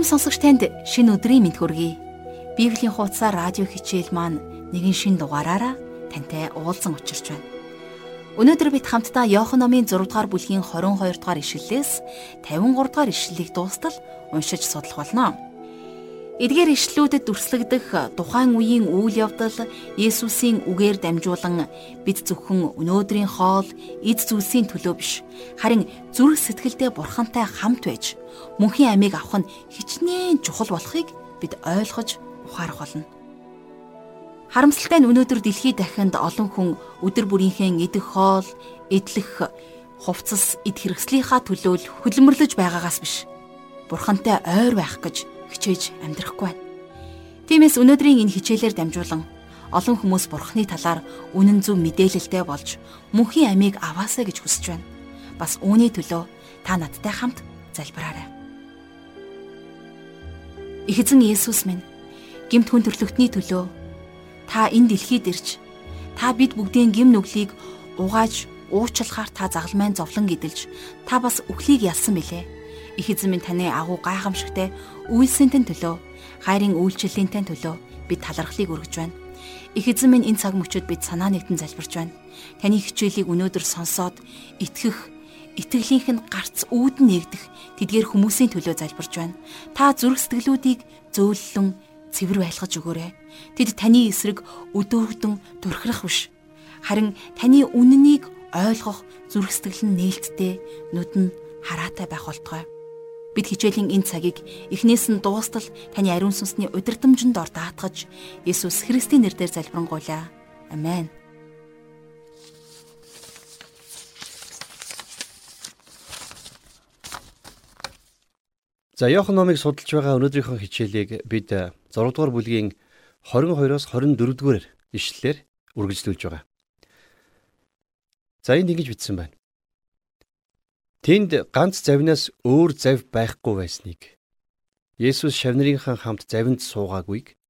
Эрхэм сонсогч танд шинэ өдрийн мэд хүргэе. Библийн хуудасаар радио хичээл маань нэгэн шин дугаараараа тантай уулзсан учирч байна. Өнөөдөр бид хамтдаа Иохан номын 6 дугаар бүлгийн 22 дугаар ишлэлээс 53 дугаар ишлэлийг дуустал уншиж судлах болно. Эдгээр ишлүүдэд дүрслэгдэх тухайн үеийн үйл явдал Есүсийн үгээр дамжуулан бид зөвхөн өнөөдрийн хоол, эд зүйлсийн төлөө биш, харин зүрх сэтгэлдээ бурхантай хамт байж мөнхийн амийг авах нь хичнээн чухал болохыг бид ойлгож ухаарах болно. Харамсалтай нь өнөөдөр дэлхийд дахинд олон хүн өдөр бүрийнхээ идэх хоол, идэлх хувцас, эд хэрэгслийнхаа төлөө хөдөлмөрлөж байгаагаас биш. Бурхантай ойр байх гэж хичээж амьдрахгүй байна. Тиймээс өнөөдрийн энэ хичээлээр дамжуулан олон хүмүүс бурхны талаар үнэн зөв мэдээлэлтэй болж мөнхийн амийг аваасаа гэж хүсэж байна. Бас үүний төлөө та надтай хамт залбираарай. Их эзэн Есүс минь гимт хүн төрлөختний төлөө та энэ дэлхийд ирж та бид бүгдийн гим нүглийг угааж уучлахаар та загламайн зовлон гэдэлж та бас үхлийг ялсан билээ их эзэн минь таны агуу гайхамшигтай үйлсэнтэн төлөө хайрын үйлчлэлийнтэн төлөө бид талархлыг өргөж байна. Их эзэн минь энэ цаг мөчид бид санаа нэгтэн залбирч байна. Таны хичээлийг өнөөдөр сонсоод итгэх итгэлийнх нь гарц үүдэн нэгдэх тэдгээр хүмүүсийн төлөө залбирч байна. Та зүрх сэтгэлүүдийг зөөллөн цэвэр байлгаж өгөөрэй. Тэд таны эсрэг өдөөгдөн дурхирах биш. Харин таны үннийг ойлгох зүрх сэтгэл нь нээлттэй, нүд нь хараатай байх болтугай. Бид хичээлийн энэ цагийг эхнээс нь дуустал таны ариун сүнсний удирдамжинд ор даатгаж Есүс Христийн нэрээр залбирanгуйлаа. Амен. За Иохан номыг судалж байгаа өнөөдрийнхөө хичээлийг бид 6 дугаар бүлгийн 22-оос 24 дугаар ишлэлээр үргэлжлүүлж байгаа. За энд ингэж бичсэн байна. Тэнд ганц завинаас өөр зав байхгүй байсныг Есүс шавнырынхан хамт завинд суугаагүйг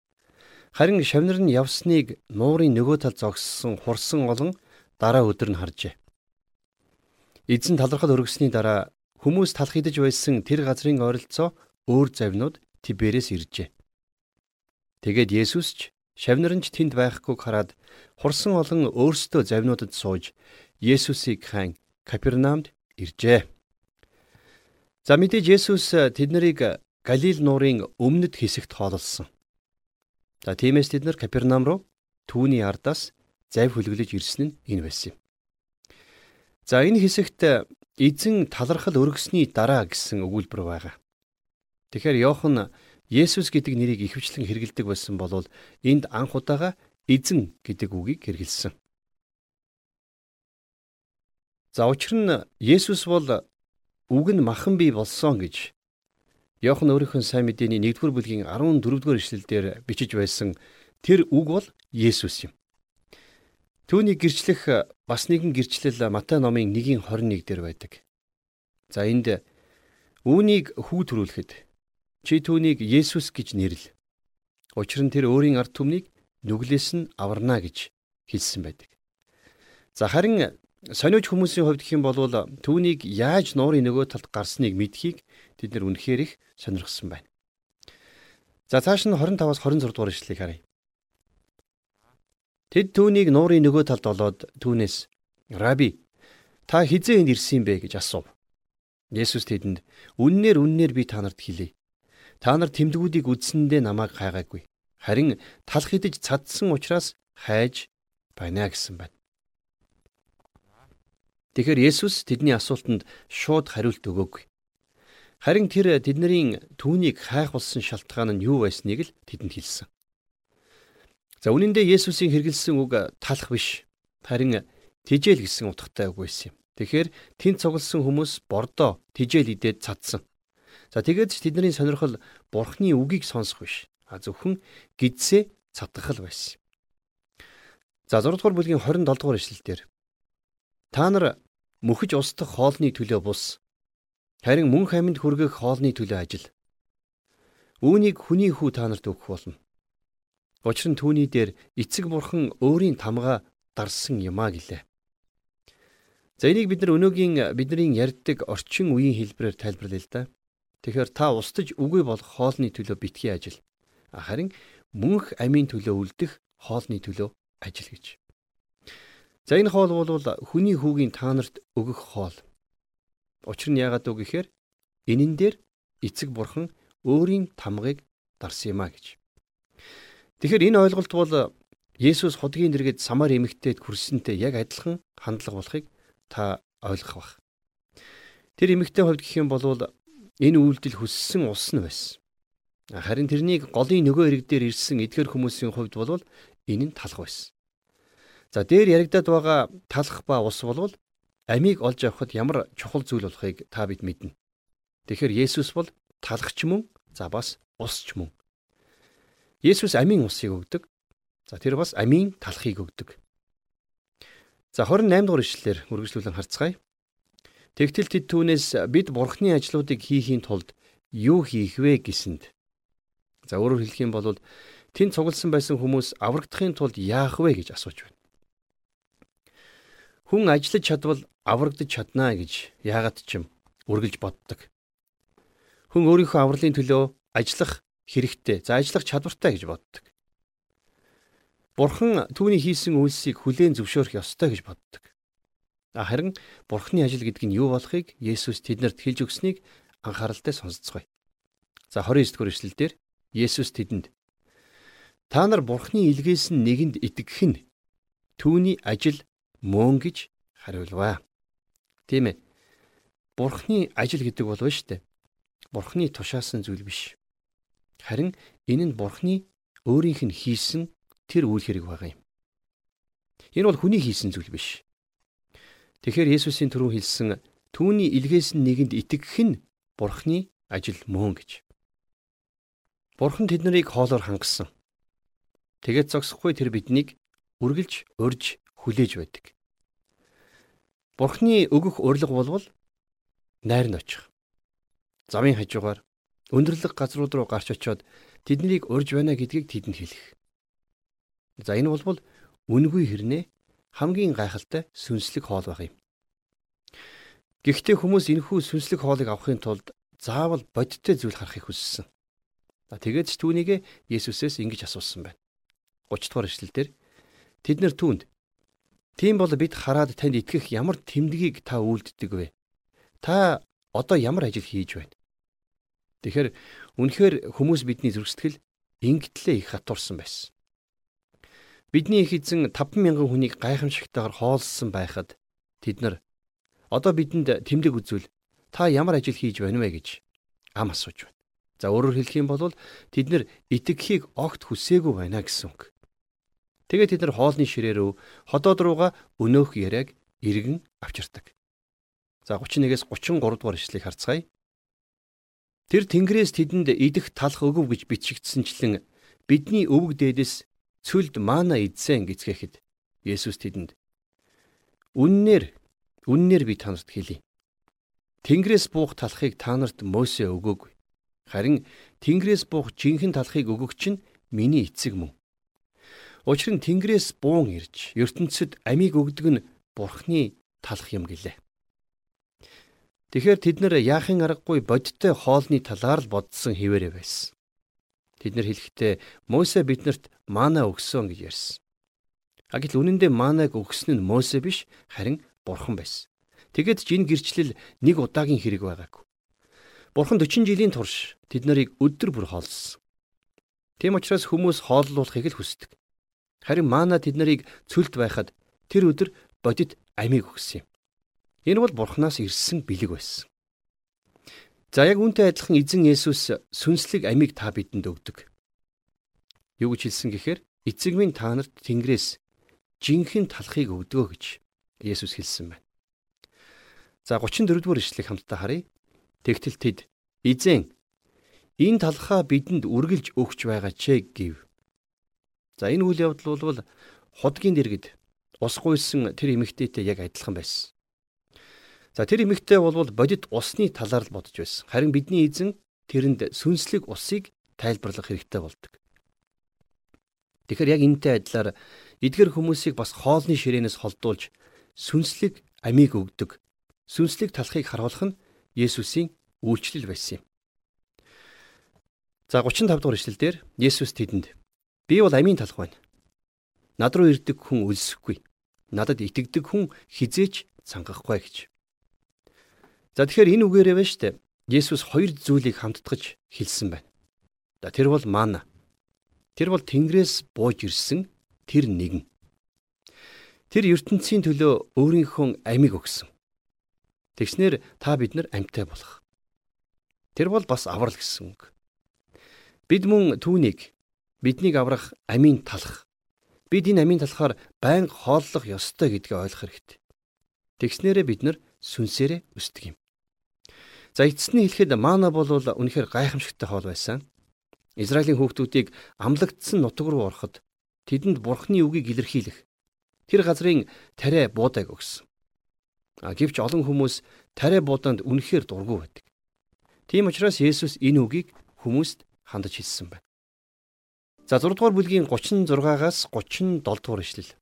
харин шавнар нь явсныг нуурын нөгөө тал зогссон хурсан олон дараа өдөр нь харжээ. Эзэн талархал өргөсний дараа хүмүүс талх идэж байсан тэр газрын ойролцоо өөр завнууд Тиберээс иржээ. Тэгээд Есүс ч шавнар нь ч тэнд байхгүй хараад хурсан олон өөрсдөө завнуудад сууж Есүсийг хаан Капернаумд иржээ. За мэдээж Есүс э, тэднийг Галил нуурын өмнөд хэсэгт хоололсон. За тиймээс тэд нар Капернаум руу түүний ардаас зав хүлгэлж ирсэн нь энэ байсан юм. За энэ хэсэгт э, эзэн талархал өргөсний дараа гэсэн өгүүлбэр байгаа. Тэгэхээр Йохан Есүс гэдэг нэрийг ихэвчлэн хэрэгэлдэг байсан болвол энд анх удаага эзэн гэдэг үгийг хэрэгэлсэн. За учир нь Есүс бол үг нь махан бий болсон гэж Йохан өөрийнхөө сайн мэдээний 1-р бүлгийн 14-р эшлэлдэр бичиж байсан тэр үг бол Есүс юм. Түүний гэрчлэх бас нэгэн гэрчлэл Матай номын 1-21 дээр байдаг. За энд үүнийг хүү төрүүлэхэд чи түүнийг Есүс гэж нэрлэ. Учир нь тэр өөрийн ард түмнийг нүглээс нь аварна гэж хэлсэн байдаг. За харин Сониуч хүмүүсийн хувьд гэх юм бол түүнийг яаж нуурын нөгөө талд гарсныг мэдхийг тэд нар үнэхээр их сонирхсан байна. За цааш нь 25-аас 26 дугаар ишлэгийг харъя. Тэд түүнийг нуурын нөгөө талд олоод түүнээс "Раби, та хизээ энд ирсэн бэ?" гэж асуув. Есүс тэдэнд "Үннээр үннээр би та нарт хэлье. Та нар тэмдгүүдийг үдсэндээ намайг хайгаагүй. Харин талх идэж цадсан учраас хайж байна" гэсэн байна. Тэгэхээр Есүс тэдний асуултанд шууд хариулт өгөөгүй. Харин тэр тэдний түүнийг хайх болсон шалтгаан нь юу байсныг л тэдэнд хэлсэн. За үнэн дээр Есүсийн хэрэгэлсэн үг талах биш. Харин тижэл гэсэн утгатай үг байсан юм. Тэгэхээр тэнд цугласан хүмүүс бордоо тижэл идээд цадсан. За тэгээд ч тэдний сонирхол бурхны үгийг сонсох биш. А зөвхөн гидсээ цадгах л байсан. За 6 дугаар бүлгийн 27 дугаар ишлэлдэр Та нар мөхөж устдах хоолны төлөө бус. Харин мөнх амьд хүргэх хоолны төлөө ажил. Үүнийг хүний хүү та нарт өгөх болно. Учир нь түүний дээр эцэг бурхан өөрийн тамга дарсан юмаа гэлээ. За энийг бид нар өнөөгийн бидний ярьдаг орчин үеийн хэлбэрээр тайлбарлая л да. Тэгэхээр та устж үгүй болох хоолны төлөө битгий ажил. Харин мөнх амийн төлөө үлдэх хоолны төлөө ажил гэж. За энэ хоол бол хүний хүүгийн та нарт өгөх хоол. Учир нь яагаад үг гэхээр энэн дээр эцэг бурхан өөрийн тамгыг дарсан юм а гэж. Тэгэхээр энэ ойлголт бол Есүс худгийн дэргэд самар эмэгтэйд хүрсэнтэй яг адилхан хандлага болохыг та ойлгох бах. Тэр эмэгтэй хувьд гэх юм бол энэ үйлдэл хүссэн ус нь байсан. Харин тэрнийг голын нөгөө ирэг дээр ирсэн эдгэр хүмүүсийн хувьд бол энэ нь талах байсан. За дээр яригадад байгаа талах ба ус болвол амийг олж авахд ямар чухал зүйл болохыг та бид мэднэ. Тэгэхээр Есүс бол талагч мөн за бас усч мөн. Есүс амийн усыг өгдөг. За тэр бас амийн талахыг өгдөг. За 28 дугаар ишлэлээр үргэлжлүүлэн харцгаая. Тэгтэл тэд түүнээс бид бурхны ажлуудыг хийхийн тулд юу хийх вэ гэсэнд. За өөрөөр хэлэх юм бол тэнд цугласан байсан хүмүүс аврагдахын тулд яах вэ гэж асууж байна. Хүн ажиллаж чадвал аврагдаж чаднаа гэж яагаад ч юм үргэлж боддог. Хүн өөрийнхөө авралын төлөө ажиллах хэрэгтэй. За ажиллах чадвартай гэж боддог. Бурхан түүний хийсэн үйлсийг хүлээн зөвшөөрөх ёстой гэж боддог. Харин Бурханы ажил гэдэг нь юу болохыг Есүс тэднэрт хэлж өгснийг анхааралтай сонсцгоё. За 29 дугаар эшлэлдэр Есүс тэдэнд Та нар Бурханы илгээс нь нэгэнд итгэх нь түүний ажил мөн гэж хариулваа. Тийм ээ. Бурханы ажил гэдэг бол биш үү? Бурханы тушаасан зүйл биш. Харин энэ нь Бурхны өөрийнх нь хийсэн тэр үйл хэрэг байгаа юм. Энэ бол хүний хийсэн зүйл биш. Тэгэхээр Есүсийн түрүү хэлсэн түүний илгээс нь нэгэнд итгэх нь Бурхны ажил мөн гэж. Бурхан тэднийг хоолоор хангасан. Тэгээд зогсохгүй тэр биднийг үргэлж урьж хүлээж байдаг. Бурхны өгөх урилга болвол найр нь очих. Замын хажуугаар өндөрлөг газрууд руу гарч очиод тэднийг урьж байна гэдгийг тэдэнд хэлэх. За энэ бол үнгүй хэрнээ хамгийн гайхалтай сүнслэг хоол баг юм. Гэхдээ хүмүүс энэхүү сүнслэг хоолыг авахын тулд заавал бодиттой зүйл харахыг хүссэн. Тэгээд ч түүнийг Есүсээс ингэж асуусан байна. 30 дугаар эшлэлдэр тэд нэр түүнд Тийм бол бид хараад танд итгэх ямар тэмдгийг та үйлддэг вэ? Та одоо ямар ажил хийж байна? Тэгэхээр үнэхээр хүмүүс бидний зөрсгөл ингэтлээ их хатуурсан байсан. Бидний их эзэн 50000 хүнийг гайхамшигтайгаар хоолсон байхад тэд нар одоо бидэнд тэмдэг үзвэл та ямар ажил хийж байна вэ гэж ам асууж байна. За өөрөөр хэлэх юм бол тэд нар итгэхийг огт хүсээгүй байна гэсэн үг. Тэгээд тэд нар хоолны ширээ рүү ходоод руугаа өнөөх яриаг иргэн авчирдаг. За 31-ээс 33 дугаар ишлэгийг харцгаая. Тэр Тэнгэрээс тэдэнд идэх талах өгөв гэж бичигдсэнчлэн бидний өвөг дээдэс цүлд маана идсэн гэцгээхэд Есүс тэдэнд Үннээр үннээр би танарт хэлье. Тэнгэрээс буух талахыг та нарт Мосе өгөөгүй. Харин Тэнгэрээс буух жинхэнэ талахыг өгөгч нь миний эцэг мөн. Учир нь Тэнгэрээс буун ирж ертөнцид амийг өгдөг нь Бурхны талах юм гэлээ. Тэгэхээр тэд нэр яахын аргагүй бодиттой хоолны талаар л бодсон хിവэрэ байсан. Тэд нэр хэлэхдээ Мосе биднэрт мана өгсөн гэж ярьсан. А гэтэл үнэндээ манаг өгсөн нь Мосе биш харин Бурхан байсан. Тэгэд ч энэ гэрчлэл нэг удаагийн хэрэг байгаагүй. Бурхан 40 жилийн турш тэд нарыг өдөр бүр хоолсон. Тийм учраас хүмүүс хооллуулахыг л хүсдэг. Харин мана тэд нарыг цөлд байхад тэр өдөр бодит амийг өгсөн юм. Энэ бол Бурханаас ирсэн бэлэг байсан. За яг үүнтэй адилхан эзэн Есүс сүнслэг амийг та бидэнд өгдөг. Юу гэж хэлсэн гэхээр эцэг минь та нарт Тэнгэрээс жинхэнэ талахыг өгдөгөө гэж Есүс хэлсэн байна. За 34 дугаар ишлэгийг хамтдаа харъя. Тэгтэл тэд эзэн энэ талхаа бидэнд үргэлж өгч байгаа ч гэв. За энэ үйл явдал бол худгийн дэргэд ус гуйсан тэр эмэгтэйтэй яг адилхан байсан. За тэр эмэгтэй бол бодит усны талаар л бодож байсан. Харин бидний эзэн тэрэнд сүнслэг усыг тайлбарлах хэрэгтэй болдог. Тэгэхээр яг энэтэй адилаар эдгэр хүмүүсийг бас хоолны ширээнээс холдуулж сүнслэг амийг өгдөг. Сүнслэг талхыг харуулах нь Есүсийн үйлчлэл байсан юм. За 35 дугаар ишлэлдэр Есүс тэдэнд "Би бол амийн талх байна. Над руу ирдэг хүн өлсөхгүй. Надад итгэдэг хүн хизээч цангахгүй" гэж. За тэгэхээр энэ үгээрээ байна штэ. Есүс хоёр зүйлийг хамтдагч хэлсэн байна. За тэр бол мана. Тэр бол Тэнгэрээс бууж ирсэн тэр нэгэн. Тэр ертөнцийн төлөө өөрийнхөө амийг өгсөн. Тэгснэр та бид нар амьтай болох. Тэр бол бас аврал гэсэн үг. Бид мөн түүнийг биднийг аврах амийн талах. Бид энэ амийн талахаар байн хооллох ёстой гэдгийг ойлгох хэрэгтэй. Тэгснээрээ бид нар сүнсээрээ өсдөг юм. За нь хэлэхэд мана бол үнэхээр гайхамшигтай хоол байсан. Израилийн хүүхдүүдийг амлагдсан нутаг руу ороход тэдэнд бурхны үгийг илэрхийлэх тэр газрын тариа буудаг өгсөн. А гэвч олон хүмүүс тариа бууданд үнэхээр дургу байдаг. Тийм учраас Есүс энэ үгийг хүмүүст хандаж хэлсэн байна. За 6 дугаар бүлгийн 36-аас 37 дугаар ишлэл.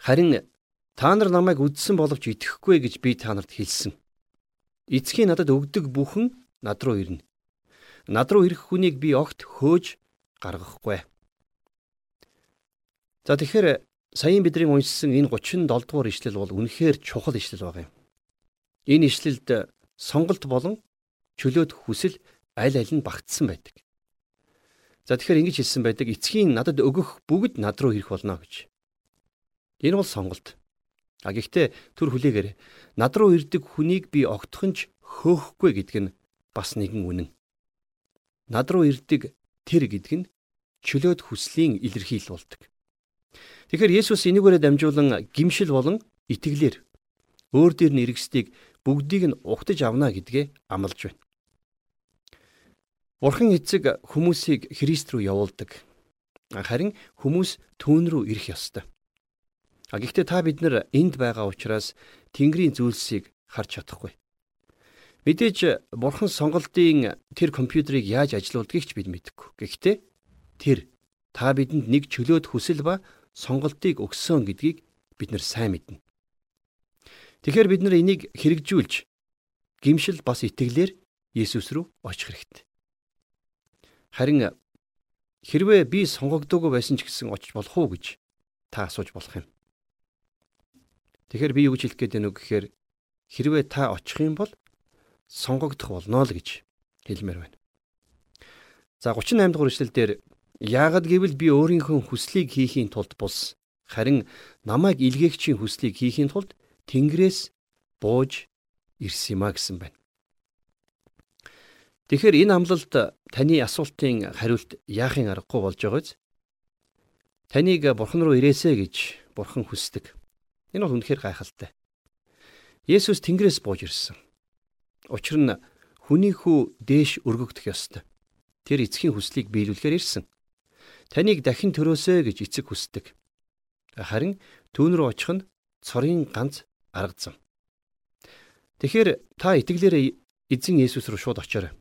Харин та нар намайг үдсэн боловч итгэхгүй гэж би та нарт хэлсэн. Эцгийн надад өгдөг бүхэн над руу ирнэ. Над руу ирэх хүнийг би огт хөөж гаргахгүй. За тэгэхээр саяын бидний уншсан энэ 37 дугаар ишлэл бол үнэхээр чухал ишлэл байгаа юм. Энэ ишлэлд сонголт болон чөлөөт хүсэл аль аль нь багтсан байдаг. За тэгэхээр ингэж хэлсэн байдаг эцгийн надад өгөх бүгд над руу ирэх болно гэж. Энэ бол сонголт. А гэхдээ төр хүлээгээрэй. Над руу ирдэг хүнийг би огтхонч хөөхөхгүй гэдг нь бас нэгэн үнэн. Над руу ирдэг тэр гэдг нь чөлөөт хүслийн илэрхийлэл болдог. Тэгэхээр Есүс энэгээрээ дамжуулан гимшил болон итгэлээр өөр дээр нь эргэсдийг бүгдийг нь ухтаж авна гэдгээ амлаж байна. Бурхан эцэг хүмүүсийг Христ рүү явуулдаг. Харин хүмүүс түүн рүү ирэх ёстой. А гэхдээ та бид нар энд байгаа учраас Тэнгэрийн зүйлсийг харж чадахгүй. Мэдээж бурхан сонголтын тэр компьютерийг яаж ажилуулдгийг ч бид мэдэхгүй. Гэхдээ тэр та бидэнд нэг чөлөөт хүсэл ба сонголтыг өгсөн гэдгийг бид нар сайн мэднэ. Тэгэхээр бид нар энийг хэрэгжүүлж гимшил бас итгэлээр Есүс рүү очих хэрэгтэй. Харин хэрвээ би сонгогдоогүй байсан ч гэсэн очиж болох уу гэж та асууж болох юм. Тэгэхээр би юу гэж хэлэх гээд байна вэ гэхээр хэрвээ та очих юм бол сонгогдох болно л гэж хэлмээр байна. За 38 дугаар эшлэл дээр Яагад гэвэл би өөрийнхөө хүслийг хийхийн тулд бус харин намайг илгээгчийн хүслийг хийхийн тулд Тэнгэрээс бууж ирсэн юма гэсэн байна. Тэгэхээр энэ амлалт таны асуултын хариулт яахын аргагүй болж байгааз таныг бурхан руу ирээсэ гэж бурхан хүсдэг. Энэ бол үнэхээр гайхалтай. Есүс Тэнгэрээс бууж ирсэн. Учир нь хүний хүү дээш өргөгдөх ёстой. Тэр эцгийн хүслийг биелүүлэхээр ирсэн таныг дахин төрөөсэй гэж эцэг хүсдэг. Харин түүн рүү очих нь цорын ганц арга зам. Тэгэхээр та итгэлээрээ эзэн Есүс рүү шууд очоорой.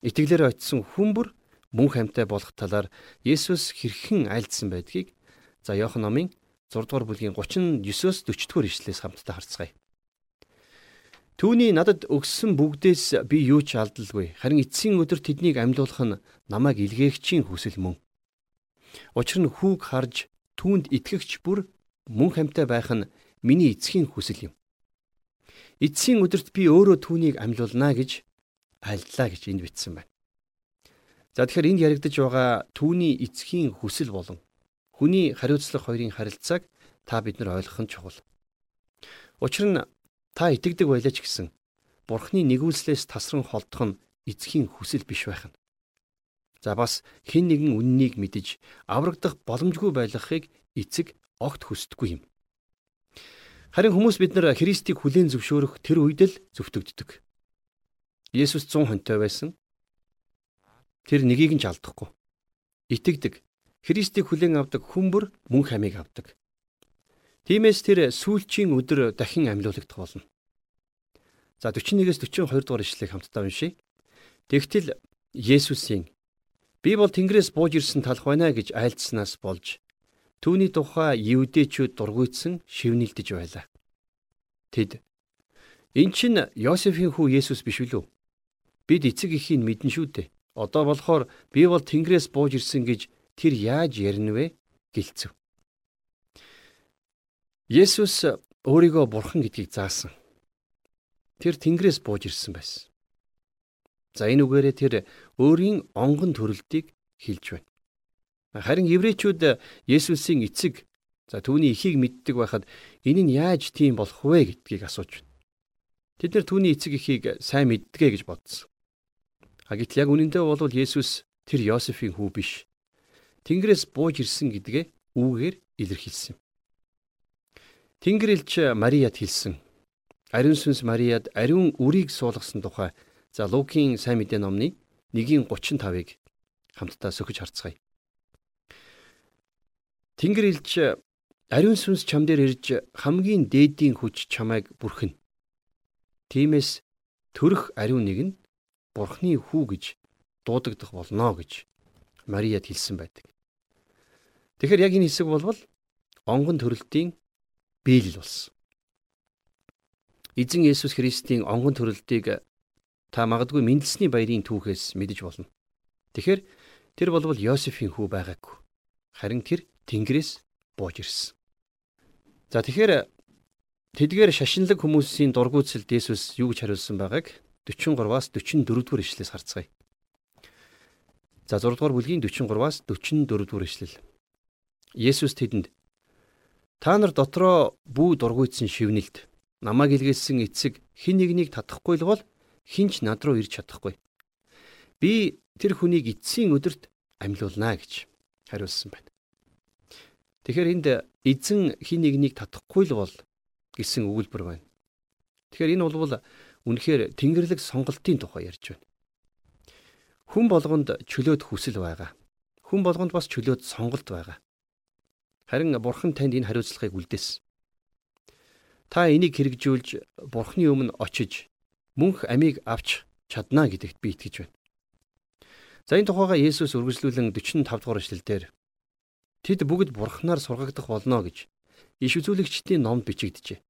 Итгэлээрээ очисон хүмбэр мөнх амьтаа болох талаар Есүс хэрхэн айлдсан байдгийг за Иохан номын 6 дугаар бүлгийн 39-оос 40 дугаар ишлээс хамтдаа харцгаая. Түүний надад өгсөн бүгдээс би юу ч алдалгүй. Харин эцсийн өдөр тэднийг амьлуулах нь намайг илгээгчийн хүсэл мөн. Учир нь хүүг харж түүнд итгэгч бүр мөн хамтай байх нь миний эцгийн хүсэл юм. Эцсийн өдөрт би өөрөө түүнийг амьлуулна гэж альдлаа гэж энд бичсэн байна. За тэгэхээр энд яригдж байгаа түүний эцгийн хүсэл болон хүний хариуцлага хоёрын харилцааг та бид нар ойлгох нь чухал. Учир нь та итгэдэг байлаа ч гэсэн Бурхны нэгүүлслээс тасран холдох нь эцгийн хүсэл биш байх нь. За бас хэн нэгэн үннийг мэдэж аврагдах боломжгүй байлгахыг эцэг огт хүсдэггүй юм. Харин хүмүүс бид нар Христийг хүлээн зөвшөөрөх тэр үед л зөвтгөгддөг. Есүс 100 хүнтэй байсан. Тэр нэгийг нь ч алдахгүй. Итгэдэг. Христийг хүлээн авдаг хүмбэр мөн хамийг авдаг. Тиймээс тэр сүүлчийн өдөр дахин амьлуулагдах болно. За 41-с 42 дугаар ишлэгийг хамтдаа уншийе. Тэгтэл Есүсийн Би бол Тэнгэрээс бууж ирсэн талх байна гэж айлдснаас болж түүний тухай евдээчүүд дургуйтсан шивнэлдэж байлаа. Тэд Эн чин Йосефийн хүү Есүс биш үлээ? Бид эцэг эхийн мэдэн шүү дээ. Одоо болохоор би бол Тэнгэрээс бууж ирсэн гэж тэр яаж ярина вэ? гэлцв. Есүс өөрийгөө бурхан гэдгийг заасан. Тэр Тэнгэрээс бууж ирсэн байсан. За энэ үгээрээ тэр өөрийн онгон төрөлтийг хэлж байна. Харин еврейчүүд Есүсийн эцэг за түүний эхийг мэддэг байхад энэ нь яаж тийм болох вэ гэдгийг асууж байна. Тэд нэр түүний эцэг эхийг сайн мэддэгэ гэж бодсон. А гэтэл яг үнэндээ бол Есүс тэр Йосефийн хүү биш. Тэнгэрээс бууж ирсэн гэдгээ үүгээр илэрхийлсэн. Тэнгэр элч Мариад хэлсэн Ариун сүнс Мариад ариун үрийг суулгасан тухай за Лукийн сайн мэдээ номны 1:35-ыг хамтдаа сөхөж харцгаая. Тэнгэр элч ариун сүнс чам дээр ирж хамгийн дээдийн хүч чамайг бүрхэн. Тиймээс төрөх ариун нэг нь Бурхны хүү гэж дуудагдах болно гэж Мариад хэлсэн байдаг. Тэгэхээр яг энэ хэсэг болвол онгон төрөлтийн биелэл болсон. Эзэн Есүс Христийн онгон төрөлтийг та магадгүй мэндэлсний баярын түүхээс мэдэж болно. Тэгэхээр тэр болвол Йосефийн хүү байгаагүй. Харин тэр Тэнгэрээс бууж ирсэн. За тэгэхээр тэдгээр шашинлаг хүмүүсийн дургуутсалд Есүс юу гэж хариулсан байгааг 43-аас 44 дугаар ишлээс харцгаая. За 6 дугаар бүлгийн 43-аас 44 дугаар ишлэл. Есүс тэдэнд та нар дотроо бүү дургуйтсан шивнэлд намайг илгээсэн эцэг хин нэгнийг татахгүй л бол хинч над руу ирж чадахгүй. Би тэр хүнийг эцсийн өдөрт амьлуулнаа гэж хариулсан байна. Тэгэхээр энд эзэн хин нэгнийг татахгүй л бол гэсэн өгүүлбэр байна. Тэгэхээр энэ бол үнэхээр тэнгэрлэг сонголтын тухай ярьж байна. Хүн болгонд чөлөөт хүсэл байгаа. Хүн болгонд бас чөлөөт сонголт байгаа. Харин бурхан танд энэ хариуцлагыг үлдээсэн. Та энийг хэрэгжүүлж Бурхны өмнө очиж мөнх амийг авч чадна гэдэгт би итгэж байна. За энэ тухайга Есүс үргэлжлүүлэн 45 дугаар эшлэлдэр тэд бүгд Бурханаар сургагдах болно гэж иш үзүүлэгчдийн номд бичигдэжээ.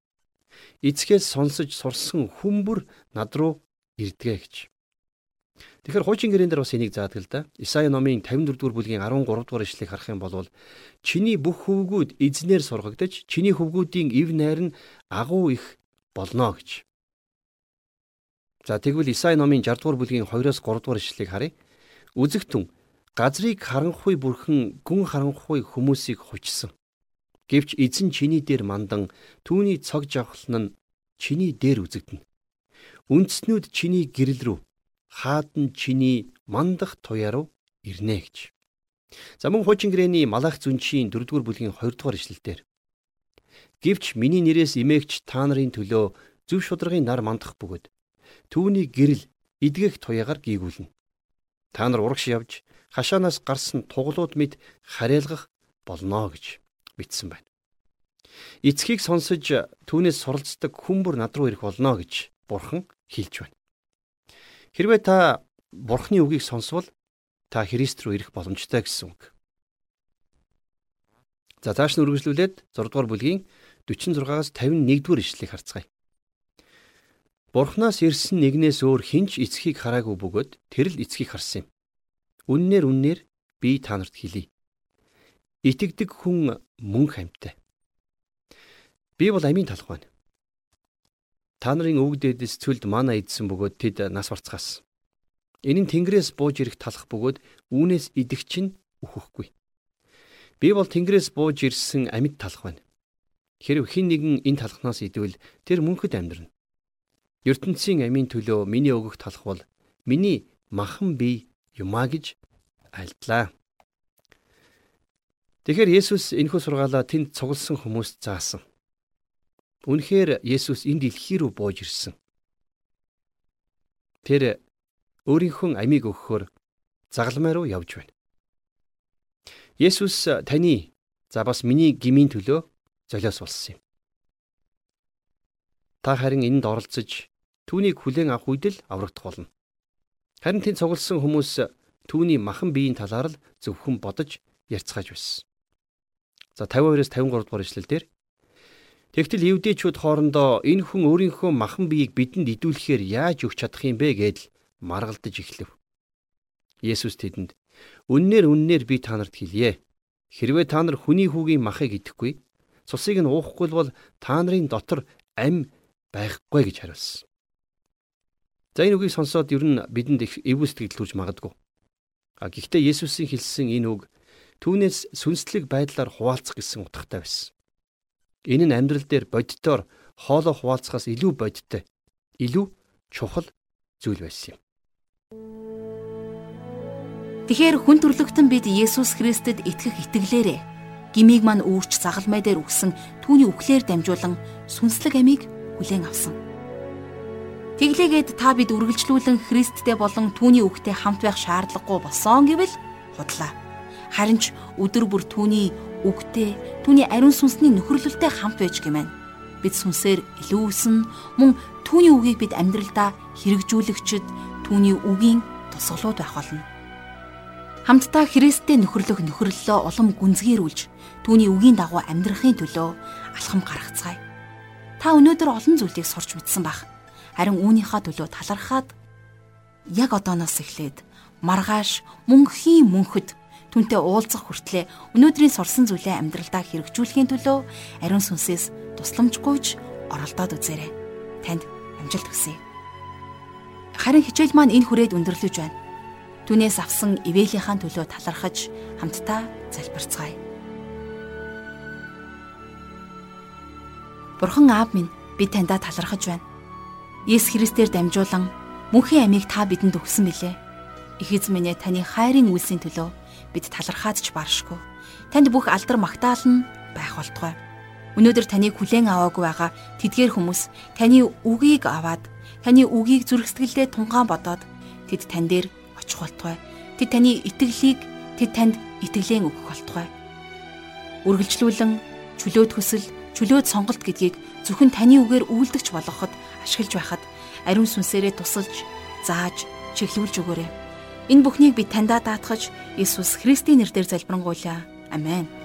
Эцгээс сонсож сурсан хүмүүр над руу ирдгээ гэж. Тэгэхээр хуучин гэрэн дээр бас энийг заадаг л да. Исаи номын 54 дугаар бүлгийн 13 дугаар ишлэгийг харах юм бол чиний бүх хөвгүүд эзнэр сургагдаж чиний хөвгүүдийн ив найр нь агуу их болно гэж. За тэгвэл Исаи номын 60 дугаар бүлгийн 2-оос 3 дугаар ишлэгийг харъя. Үзэгтэн газрыг харанхуй бүрхэн гүн харанхуй хүмүүсийг хувьчсан. Гэвч эзэн чиний дээр мандан түүний цог жавхлан нь чиний дээр үзэгдэнэ. Үндснүүд чиний гэрэл рүү хаад нь чиний мандах туяа руу ирнэ гэж. За мөн хуучин гэрээний малах зүнчийн 4-р бүлгийн 2-р ишлэлдэр Гэвч миний нэрээс имээгч та нарын төлөө зөв шударгын нар мандах бөгөөд түүний гэрэл эдгэх туяагаар гийгүүлнэ. Та нар урагш явж хашаанаас гарсан туглууд мэд харьяалгах болно гэж бичсэн байна. Эцгийг сонсож түүнээс суралцдаг хүмүүр над руу ирэх болно гэж бурхан хэлж байна. Хэрвээ та Бурхны үгийг сонсвол та Христ рүү ирэх боломжтой гэсэн үг. За цааш нь үргэлжлүүлээд 6 дугаар бүлгийн 46-аас 51 дугаар ишлэлийг харцгаая. Бурхнаас ирсэн нэгнээс өөр хинч эцгийг хараагүй бөгөөд тэр л эцгийг харсан юм. Үннээр үннээр би та нарт хэлье. Итгэдэг хүн мөн хамтай. Би бол амийн талх байна. Та нарын өвөг дээдэс цөлд мана идсэн бөгөөд тэд нас барцгаасан. Энэ нь Тэнгэрээс бууж ирэх талах бөгөөд үүнээс идэх чинь үхэхгүй. Би бол Тэнгэрээс бууж ирсэн амьд талах байна. Хэрв хэн нэгэн энэ талхнаас идвэл тэр мөнхөд амьдрна. ертөнцийн амийн төлөө миний өгөх талах бол миний махан бие юмаа гэж альдлаа. Тэгэхээр Есүс энэхүү сургаалаа тэнд цугласан хүмүүст заасан. Үнэхээр Есүс энэ дэлхий рүү бууж ирсэн. Тэр өөрийнхөө амийг өгөхөөр загалмай руу явж байна. Есүс таны за бас миний гмийн төлөө золиос болсон юм. Та харин энд оролцож түүнийг хүлээн авах үед л аврагдах болно. Харин тэнд цугласан хүмүүс түүний махан биеийн талаар л зөвхөн бодож ярьцгааж байсан. За 52-оос 53 дугаар ишлэл дээр Тэгтэл евдээчүүд хоорондоо энэ хүн өөрийнхөө махан биеийг бидэнд идүүлэхээр яаж өгч чадах юм бэ гэдэл маргалдаж эхлэв. Есүс тэдэнд "Үннээр үннээр би та нарт хэлье. Хэрвээ та нар хүний хүүгийн махыг идэхгүй, цусыг нь уухгүй бол та нарын дотор ам байхгүй гэж хариулсан. За энэ үгийг сонсоод ер нь бидэнд их эвгүй сэтгэл төрж магадгүй. А гэхдээ Есүсийн хэлсэн энэ үг түүнээс сүнслэг байдлаар хуваалцах гэсэн утгатай байсан. Энэ нь амьдрал дээр бодитоор хоолоо хуваалцахаас илүү бодиттой, илүү чухал зүйл байсан юм. Тэгэхээр хүн төрлөختөн бид Есүс Христэд итгэх итгэлээрээ гмийг мань үүрч загалмай дээр үгсэн түүний үхлээр дамжуулан сүнслэг амийг хүлээн авсан. Тэглээгээд та бид үргэлжлүүлэн Христтэй болон түүний үгтэй хамт байх шаардлагагүй болсон гэвэл худлаа. Харин ч өдөр бүр түүний үгтэй, түүний ариун сүнсний нөхөрлөлтэй хамт байж гэмээр. Бид сүнсээр илүүсэн мөн түүний үгийг бид амьдралдаа хэрэгжүүлэгчд түүний үгийн тусгалууд байх болно. Хамтдаа Христтэй нөхөрлөх нөхөрлөлөө улам гүнзгийрүүлж түүний үгийн дагуу амьдрахын төлөө алхам гаргацгаая. Та өнөөдөр олон зүйлийг сурч мэдсэн бах. Харин үүнийхээ төлөө талархаад яг одооноос эхлээд маргааш мөнхийн мөнхөд түнтэй уулзах хүртлээр өнөөдрийн сурсан зүйлээ амьдралдаа хэрэгжүүлэхийн төлөө ариун сүнсээс тусламжгүйж оролдоод үзээрэй. Танд амжилт хүсье. Харин хичээл маань энэ хүрээд өндөрлөж байна. Түүнээс авсан ивэлийнхаа төлөө талархаж хамтдаа залбирцгаая. Бурхан аав минь би таньда талархаж байна. Есүс Христээр дамжуулан мөнхийн амийг та бидэнд өгсөн билээ. Их эзэн минь таны хайрын үйлсийн төлөө бид талархаад ч баршгүй. Танд бүх алдар магтаал нь байх болтугай. Өнөөдөр таныг хүлээн аваагүй байгаа тэдгээр хүмүүс таны үгийг аваад таны үгийг зүрхсэтгэлдээ тунгаан бодоод тэд тань дээр очих болтугай. Тэд таны итгэлийг тэд танд итгэлэн өгөх болтугай. Үргэлжлүүлэн чөлөөт хүсэл чөлөөт сонголт гэдгийг зөвхөн таны үгээр үйлдэгч болгоход ашиглаж байхад ариун сүнсээрээ тусалж, зааж, чиглүүлж өгөөрэй. Энэ бүхнийг би таньдаа даатгаж Иесус Христийн нэрээр залбирanгуйлаа. Амен.